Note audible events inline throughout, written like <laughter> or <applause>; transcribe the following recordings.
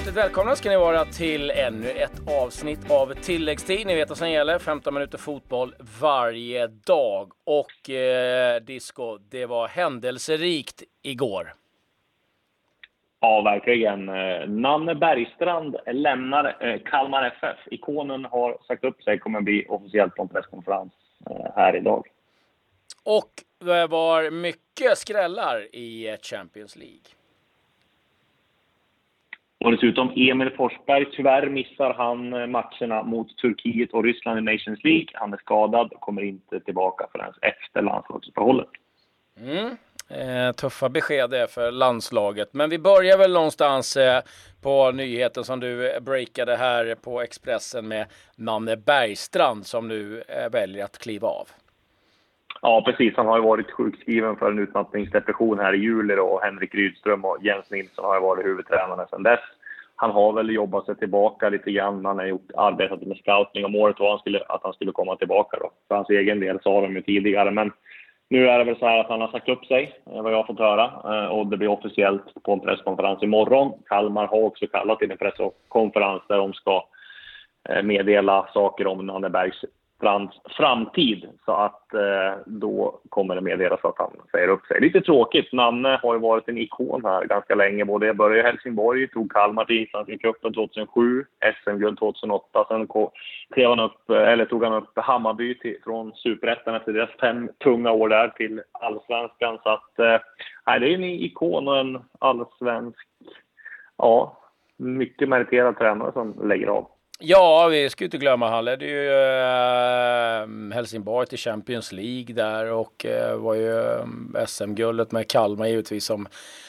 Hjärtligt välkomna ska ni vara till ännu ett avsnitt av tilläggstid. Ni vet vad som gäller, 15 minuter fotboll varje dag. Och eh, Disco, det var händelserikt igår. Ja, verkligen. Eh, Nanne Bergstrand lämnar eh, Kalmar FF. Ikonen har sagt upp sig, kommer bli officiellt på en presskonferens eh, här idag. Och det var mycket skrällar i Champions League. Och dessutom Emil Forsberg. Tyvärr missar han matcherna mot Turkiet och Ryssland i Nations League. Han är skadad och kommer inte tillbaka förrän efter landslagsuppehållet. Mm. Eh, tuffa besked det för landslaget. Men vi börjar väl någonstans eh, på nyheten som du breakade här på Expressen med Nanne Bergstrand som nu eh, väljer att kliva av. Ja, precis. Han har ju varit sjukskriven för en utmattningsdepression här i juli då, och Henrik Rydström och Jens Nilsson har ju varit huvudtränare sedan dess. Han har väl jobbat sig tillbaka lite grann. Han har gjort, arbetat med scouting och målet var att han skulle komma tillbaka då. För hans egen del sa de ju tidigare. Men nu är det väl så här att han har sagt upp sig, eh, vad jag har fått höra. Eh, och det blir officiellt på en presskonferens imorgon. Kalmar har också kallat till en presskonferens där de ska eh, meddela saker om Nanne Bergs Strands framtid. Så att eh, då kommer det meddelas att han säger upp sig. Lite tråkigt. Nanne har ju varit en ikon här ganska länge. Både jag började i Helsingborg, tog Kalmar till Islandscupen 2007, SM-guld 2008. Sen klev han upp, eh, eller tog han upp Hammarby till, från Superettan efter deras fem tunga år där till Allsvenskan. Så att, eh, det är en ikon och en allsvensk, ja, mycket meriterad tränare som lägger av. Ja, vi ska inte glömma, han ledde ju äh, Helsingborg till Champions League där och äh, var ju eh, äh, SM-guldet med Kalmar givetvis som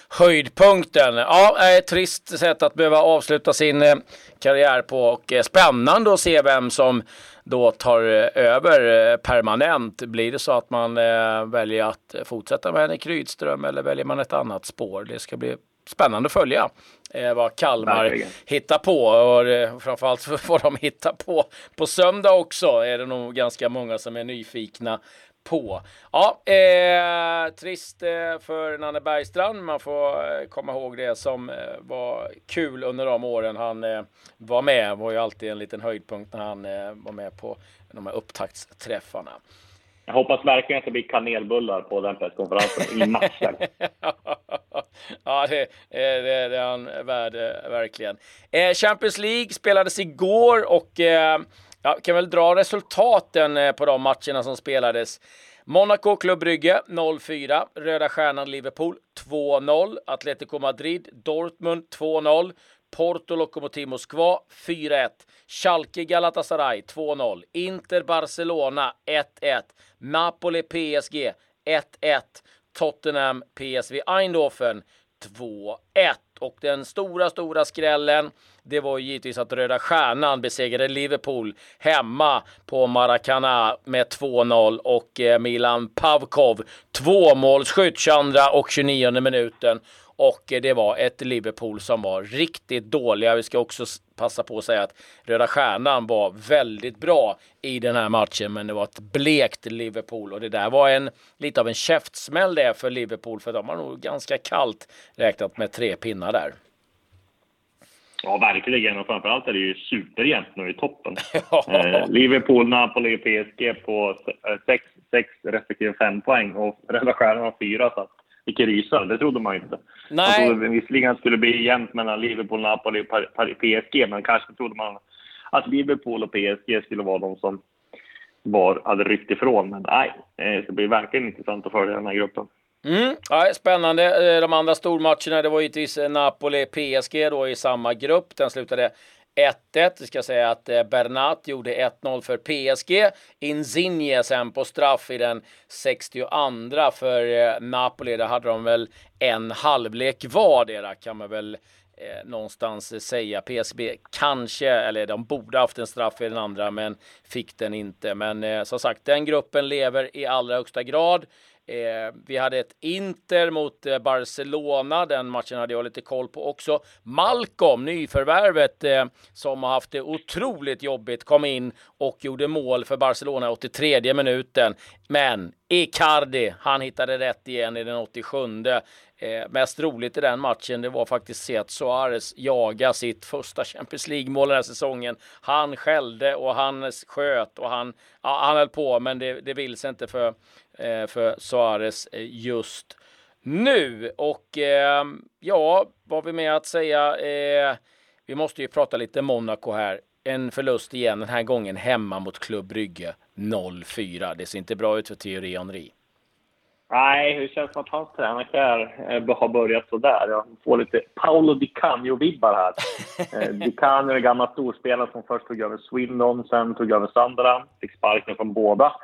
höjdpunkten. Ja, ett trist sätt att behöva avsluta sin karriär på och spännande att se vem som då tar över permanent. Blir det så att man väljer att fortsätta med Henrik Rydström eller väljer man ett annat spår? Det ska bli spännande att följa eh, vad Kalmar Verkligen. hittar på och eh, framförallt <laughs> vad de hittar på på söndag också är det nog ganska många som är nyfikna på. Ja, eh, trist eh, för Nanne Bergstrand. Man får eh, komma ihåg det som eh, var kul under de åren han eh, var med. Det var ju alltid en liten höjdpunkt när han var med på de här upptaktsträffarna. Jag hoppas verkligen att det blir kanelbullar på den presskonferensen i matchen. <laughs> ja, det, det, det, är han värd, eh, verkligen. Eh, Champions League spelades igår och eh, jag kan väl dra resultaten på de matcherna som spelades. Monaco Club Brygge 0-4, Röda Stjärnan Liverpool 2-0, Atletico Madrid Dortmund 2-0, Porto Lokomotiv Moskva 4-1, Schalke Galatasaray 2-0, Inter Barcelona 1-1, Napoli PSG 1-1, Tottenham PSV Eindhoven 2-1. Och den stora, stora skrällen, det var givetvis att Röda Stjärnan besegrade Liverpool hemma på Maracana med 2-0 och eh, Milan Pavkov tvåmålsskytt 22 och 29 minuten och det var ett Liverpool som var riktigt dåliga. Vi ska också passa på att säga att Röda Stjärnan var väldigt bra i den här matchen, men det var ett blekt Liverpool och det där var en lite av en käftsmäll det för Liverpool, för de har nog ganska kallt räknat med tre pinnar där. Ja, verkligen. Och framförallt är det ju superjämnt nu i toppen. <laughs> eh, Liverpool, Napoli och PSG på 6 respektive 5 poäng och Röda Stjärnan har 4. Så vilken rysare, det trodde man inte. Nej. Man trodde visserligen skulle bli jämnt mellan Liverpool, Napoli och PSG, men kanske trodde man att Liverpool och PSG skulle vara de som var, hade ryckt ifrån. Men nej, det ska bli verkligen intressant att följa den här gruppen. Mm, ja, spännande. Eh, de andra stormatcherna, det var givetvis Napoli-PSG då i samma grupp. Den slutade 1-1. Vi ska säga att eh, Bernat gjorde 1-0 för PSG. Insigne sen på straff i den 62 för eh, Napoli. Där hade de väl en halvlek vardera kan man väl eh, någonstans säga. PSB kanske, eller de borde haft en straff i den andra, men fick den inte. Men eh, som sagt, den gruppen lever i allra högsta grad. Eh, vi hade ett Inter mot eh, Barcelona. Den matchen hade jag lite koll på också. Malcolm, nyförvärvet eh, som har haft det otroligt jobbigt, kom in och gjorde mål för Barcelona 83 minuten. Men Icardi, han hittade rätt igen i den 87. Eh, mest roligt i den matchen, det var faktiskt att se att Suarez jaga sitt första Champions League-mål den här säsongen. Han skällde och han sköt och han, ja, han höll på, men det, det vill sig inte för, för Suarez eh, just nu. Och eh, ja, vad vi med att säga? Eh, vi måste ju prata lite Monaco här. En förlust igen, den här gången hemma mot Klubb Brygge 0-4. Det ser inte bra ut för Thierry Henry. Nej, det känns som att hans tränarkarriär eh, har börjat sådär. Jag får lite Paolo Di Canio-vibbar här. <laughs> Eh, Di Canio är gamla storspelare som först tog över Swindon, sen tog över Sunderland, fick sparken från båda.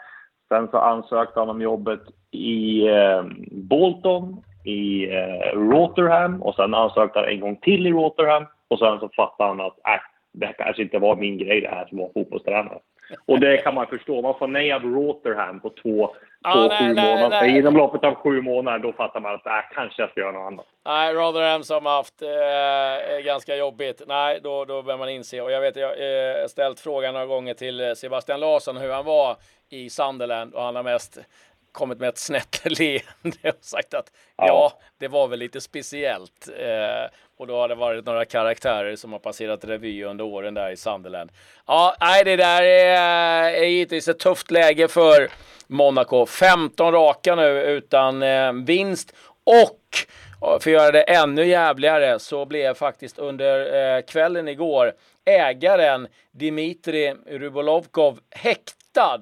Sen så ansökte han om jobbet i eh, Bolton, i eh, Rotherham och sen ansökte han en gång till i Rotherham och sen så fattade han att äh, det kanske inte var min grej det här som var fotbollstränare. Och det kan man förstå. Man får nej av Rotherham på två ah, på nej, sju nej, månader. Nej. Inom loppet av sju månader, då fattar man att äh, kanske jag ska göra något annat. Nej, Rotherham som haft eh, ganska jobbigt. Nej, då, då börjar man inse. Och jag vet, jag har eh, ställt frågan några gånger till Sebastian Larsson hur han var i Sunderland och han har mest kommit med ett snett <laughs> leende och sagt att ja. ja, det var väl lite speciellt. Eh, och då har det varit några karaktärer som har passerat revy under åren där i Sunderland. Ja, nej, det där är, är givetvis ett tufft läge för Monaco. 15 raka nu utan eh, vinst och för att göra det ännu jävligare så blev faktiskt under eh, kvällen igår ägaren Dimitri Rubolovkov häktad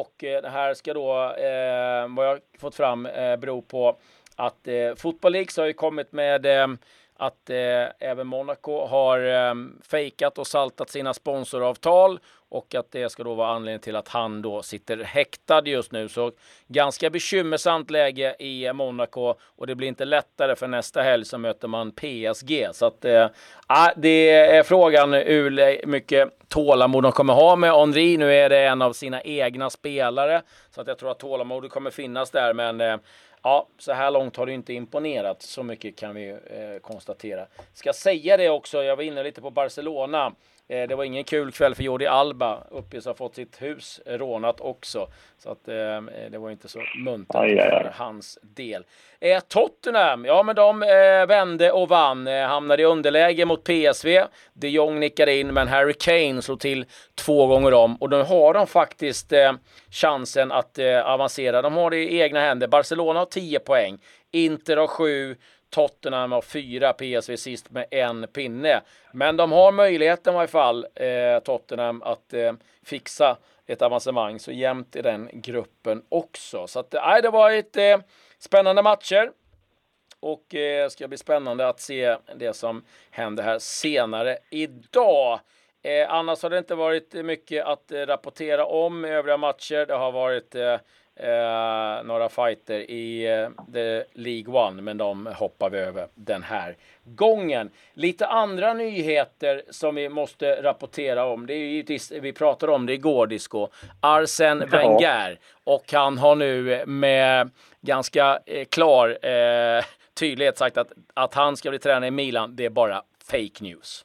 och eh, det här ska då, eh, vad jag fått fram, eh, bero på att eh, Football League har ju kommit med eh, att eh, även Monaco har eh, fejkat och saltat sina sponsoravtal och att det ska då vara anledningen till att han då sitter häktad just nu. Så ganska bekymmersamt läge i Monaco och det blir inte lättare för nästa helg så möter man PSG. Så att eh, ah, det är frågan hur mycket tålamod de kommer ha med Henri. Nu är det en av sina egna spelare så att jag tror att tålamodet kommer finnas där. Men eh, Ja, så här långt har det inte imponerat. Så mycket kan vi eh, konstatera. Ska säga det också, jag var inne lite på Barcelona. Eh, det var ingen kul kväll för Jordi Alba. Uppges ha fått sitt hus rånat också. Så att eh, det var inte så muntert för hans del. Eh, Tottenham, ja men de vände och vann. Hamnade i underläge mot PSV. De Jong nickade in, men Harry Kane slog till två gånger om. Och nu har de faktiskt chansen att avancera. De har det i egna händer. Barcelona har 10 poäng. Inter har sju Tottenham har fyra, PSV sist med en pinne. Men de har möjligheten i varje fall, eh, Tottenham, att eh, fixa ett avancemang. Så jämnt i den gruppen också. Så att, eh, det var ett eh, spännande matcher. Och eh, ska bli spännande att se det som händer här senare idag. Eh, annars har det inte varit mycket att eh, rapportera om övriga matcher. Det har varit eh, eh, några fighter i eh, League One, men de hoppar vi över den här gången. Lite andra nyheter som vi måste rapportera om. Det är givetvis, vi pratade om det igår, Disco. Arsen Wenger. Och han har nu med ganska eh, klar eh, tydlighet sagt att, att han ska bli tränare i Milan, det är bara fake news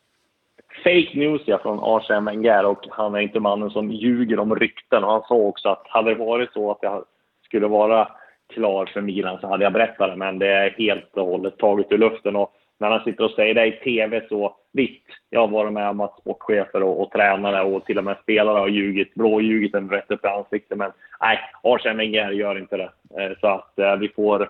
fake news ja, från Arsene Wenger och han är inte mannen som ljuger om rykten. Och han sa också att hade det varit så att jag skulle vara klar för Milan så hade jag berättat det, men det är helt och hållet taget ur luften. Och när han sitter och säger det i TV så visst, jag har varit med om att sportchefer och, och tränare och till och med spelare har ljugit, blåljugit en rätt upp i ansiktet. Men nej, Arsene Wenger gör inte det. Eh, så att eh, vi får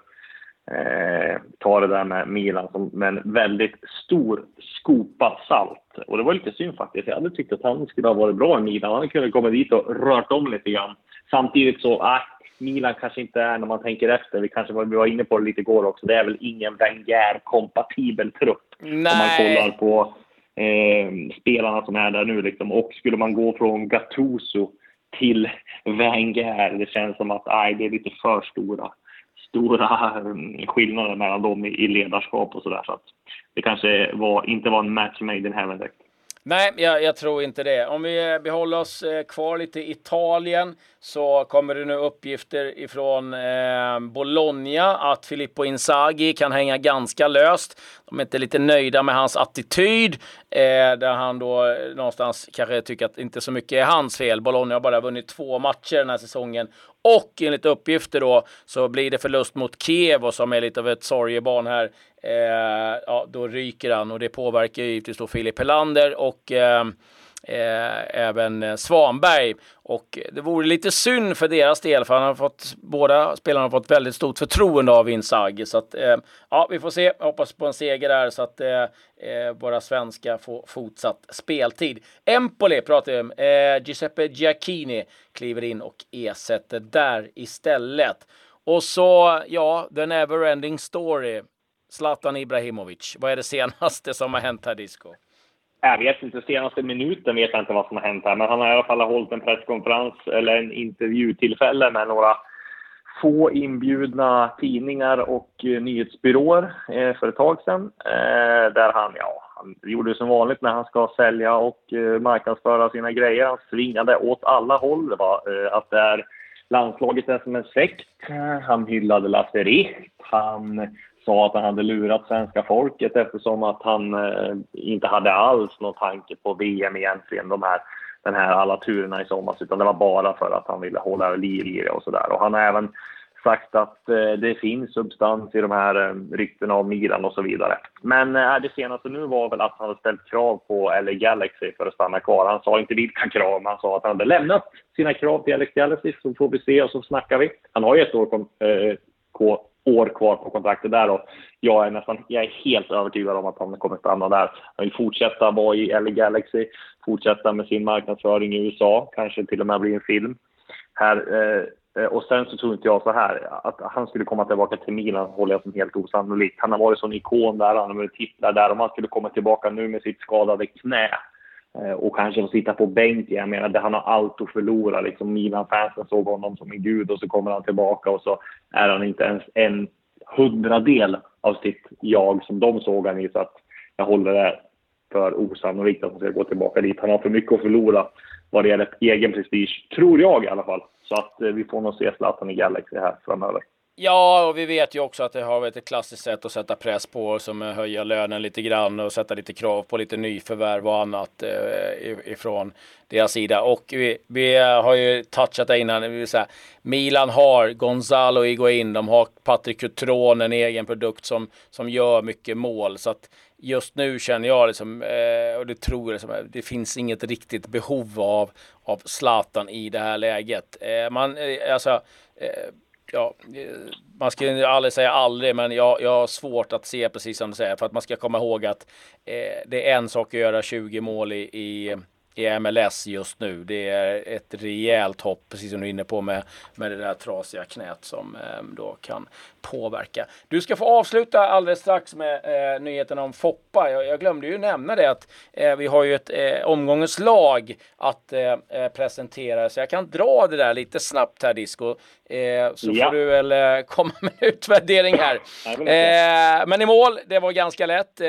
eh, ta det där med Milan som med en väldigt stor skopa salt. Och det var lite synd faktiskt. Jag hade tyckt att han skulle ha varit bra i Milan. Han kunde komma dit och rört om lite grann. Samtidigt så, äh, Milan kanske inte är, när man tänker efter, vi kanske vi var inne på det lite igår också, det är väl ingen Wenger-kompatibel trupp. Nej. Om man kollar på eh, spelarna som är där nu liksom. Och skulle man gå från Gattuso till Wenger, det känns som att nej, det är lite för stora stora mm, skillnader mellan dem i ledarskap och sådär. Så att det kanske var, inte var en match made in heaven direkt. Nej, jag, jag, tror inte det. Om vi eh, behåller oss eh, kvar lite i Italien så kommer det nu uppgifter ifrån eh, Bologna att Filippo Inzaghi kan hänga ganska löst. De är inte lite nöjda med hans attityd eh, där han då eh, någonstans kanske tycker att inte så mycket är hans fel. Bologna har bara vunnit två matcher den här säsongen och enligt uppgifter då så blir det förlust mot Kiev och som är lite av ett sorgebarn här. Eh, ja, då ryker han och det påverkar givetvis då Filip Helander och eh, eh, även eh, Svanberg. Och det vore lite synd för deras del, för han har fått, båda spelarna har fått väldigt stort förtroende av Inzaghi. Så att, eh, ja, vi får se. Jag hoppas på en seger där så att eh, eh våra svenskar får fortsatt speltid. Empoli pratar vi om. Eh, Giuseppe Giacchini kliver in och ersätter där istället. Och så, ja, the never ending story. Zlatan Ibrahimovic. Vad är det senaste som har hänt här, Disco? Jag vet inte, senaste minuten vet jag inte vad som har hänt här, men han har i alla fall hållit en presskonferens eller en intervjutillfälle med några få inbjudna tidningar och eh, nyhetsbyråer eh, för ett tag sedan. Eh, där han, ja, han gjorde som vanligt när han ska sälja och marknadsföra sina grejer. Han svingade åt alla håll. Det var att det är landslaget är som en sekt. Han hyllade Lasse Richt. Han sa att han hade lurat svenska folket eftersom att han eh, inte hade alls någon tanke på VM egentligen, de här, den här alla turerna i somras, utan det var bara för att han ville hålla liv i det och sådär. Och han har även sagt att eh, det finns substans i de här eh, ryktena om Milan och så vidare. Men eh, det senaste nu var väl att han hade ställt krav på LA Galaxy för att stanna kvar. Han sa inte vilka krav, men han sa att han hade lämnat sina krav till LA Galaxy, så får vi se och så snackar vi. Han har ju ett år eh, år kvar på kontraktet där och jag är nästan, jag är helt övertygad om att han kommer stanna där. Han vill fortsätta vara i LA Galaxy, fortsätta med sin marknadsföring i USA, kanske till och med bli en film. Här, eh, och sen så tror inte jag så här, att han skulle komma tillbaka till Milan håller jag som helt osannolikt. Han har varit sån ikon där, han har varit titlar där. Om han skulle komma tillbaka nu med sitt skadade knä Eh, och kanske få sitta på bänken. Jag menar, det, han har allt att förlora. Liksom, Milan-fansen såg honom som en gud och så kommer han tillbaka och så är han inte ens en hundradel av sitt jag som de såg han i. Så att jag håller det för osannolikt att han ska gå tillbaka dit. Han har för mycket att förlora vad det gäller egen prestige, tror jag i alla fall. Så att eh, vi får nog se Zlatan i Galaxy här framöver. Ja, och vi vet ju också att det har varit ett klassiskt sätt att sätta press på som höja lönen lite grann och sätta lite krav på lite nyförvärv och annat eh, ifrån deras sida. Och vi, vi har ju touchat det innan. Det vill säga, Milan har Gonzalo Higuain, de har Patrik Cutron, en egen produkt som, som gör mycket mål. Så att just nu känner jag liksom, eh, och det tror jag, liksom, det finns inget riktigt behov av, av Zlatan i det här läget. Eh, man, eh, alltså, eh, ja, man ska ju aldrig säga aldrig, men jag, jag har svårt att se precis som du säger, för att man ska komma ihåg att eh, det är en sak att göra 20 mål i, i i MLS just nu. Det är ett rejält hopp, precis som du är inne på med, med det där trasiga knät som eh, då kan påverka. Du ska få avsluta alldeles strax med eh, nyheten om Foppa. Jag, jag, glömde ju nämna det att eh, vi har ju ett eh, omgångens lag att eh, eh, presentera, så jag kan dra det där lite snabbt här Disco. Eh, så ja. får du väl komma med en utvärdering här. Men i mål, det var ganska lätt.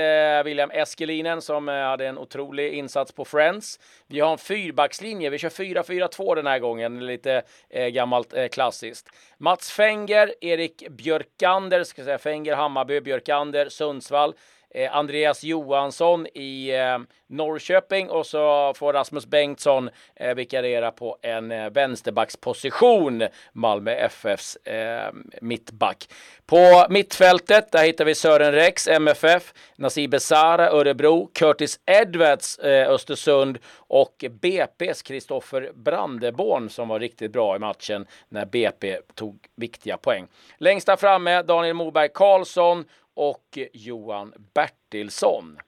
William Eskelinen som hade en otrolig insats på Friends. Vi har en fyrbackslinje. Vi kör 4-4-2 den här gången, lite eh, gammalt eh, klassiskt. Mats Fenger, Erik Björkander, ska säga Fenger, Hammarby, Björkander, Sundsvall. Eh, Andreas Johansson i eh, Norrköping och så får Rasmus Bengtsson eh, vikariera på en eh, vänsterbacksposition, Malmö FFs eh, mittback. På mittfältet, där hittar vi Sören Rex, MFF, Nasib Besara, Örebro, Curtis Edwards, eh, Östersund och BP's Kristoffer Brandeborn som var riktigt bra i matchen när BP tog viktiga poäng. Längst där framme Daniel Moberg Karlsson och Johan Bertilsson.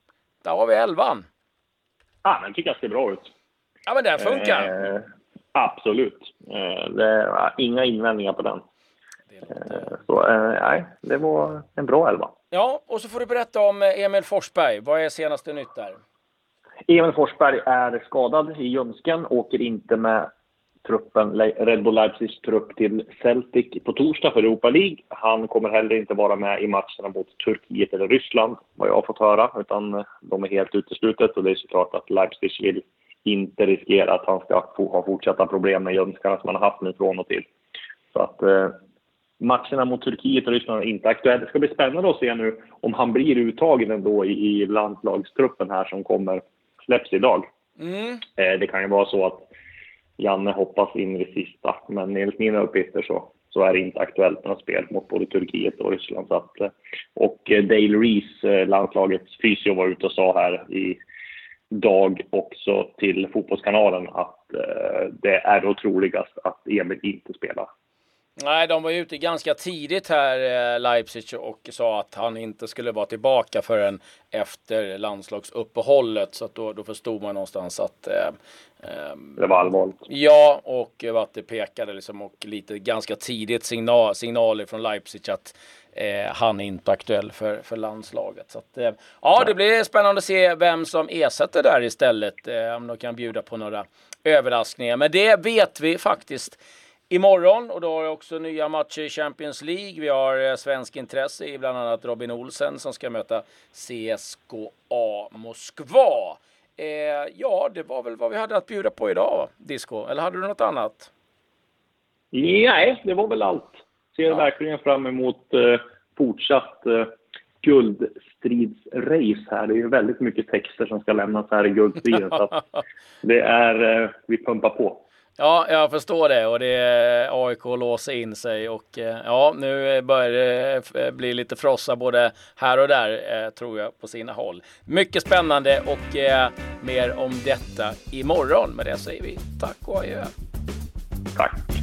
Där har vi elvan. Ja, den tycker jag ser bra ut. Ja, men den funkar. Eh, absolut. Eh, det är inga invändningar på den. Eh, så eh, nej, det var en bra elva. Ja, och så får du berätta om Emil Forsberg. Vad är senaste nytt där? Emil Forsberg är skadad i ljumsken, åker inte med truppen, Red Bull Leipzigs trupp till Celtic på torsdag för Europa League. Han kommer heller inte vara med i matcherna mot Turkiet eller Ryssland, vad jag har fått höra, utan de är helt uteslutet och det är såklart att Leipzig vill inte riskera att han ska ha fortsatta problem med ljumskarna som han har haft nu från och till. Så att eh, matcherna mot Turkiet och Ryssland är inte aktuella. Det ska bli spännande att se nu om han blir uttagen ändå i, i landslagstruppen här som kommer, släpps idag. Mm. Eh, det kan ju vara så att Janne hoppas in i sista, men enligt mina uppgifter så, så är det inte aktuellt med spel mot både Turkiet och Ryssland. Så att, eh, och eh, Dale Reese, eh, landslagets fysio, var ute och sa här i dag också till Fotbollskanalen att eh, det är då troligast att Emil inte spelar. Nej, de var ute ganska tidigt här, eh, Leipzig, och sa att han inte skulle vara tillbaka förrän efter landslagsuppehållet. Så då, då förstod man någonstans att... Eh, eh, det var allvarligt. Ja, och att det pekade liksom och lite ganska tidigt signal, signaler från Leipzig att eh, han är inte aktuell för, för landslaget. Så att, eh, ja, det blir spännande att se vem som ersätter där istället. Eh, om de kan bjuda på några överraskningar. Men det vet vi faktiskt imorgon och då har vi också nya matcher i Champions League. Vi har eh, svensk intresse i bland annat Robin Olsen som ska möta CSKA Moskva. Eh, ja, det var väl vad vi hade att bjuda på idag, Disco. Eller hade du något annat? Nej, det var väl allt. Ser ja. verkligen fram emot eh, fortsatt eh, guldstridsrace här. Det är ju väldigt mycket texter som ska lämnas här i guldstriden. så <laughs> det är, eh, vi pumpar på. Ja, jag förstår det och det är AIK låser in sig och eh, ja, nu börjar det eh, bli lite frossa både här och där eh, tror jag på sina håll. Mycket spännande och mer om detta imorgon. Med det säger vi tack och adjö. Tack.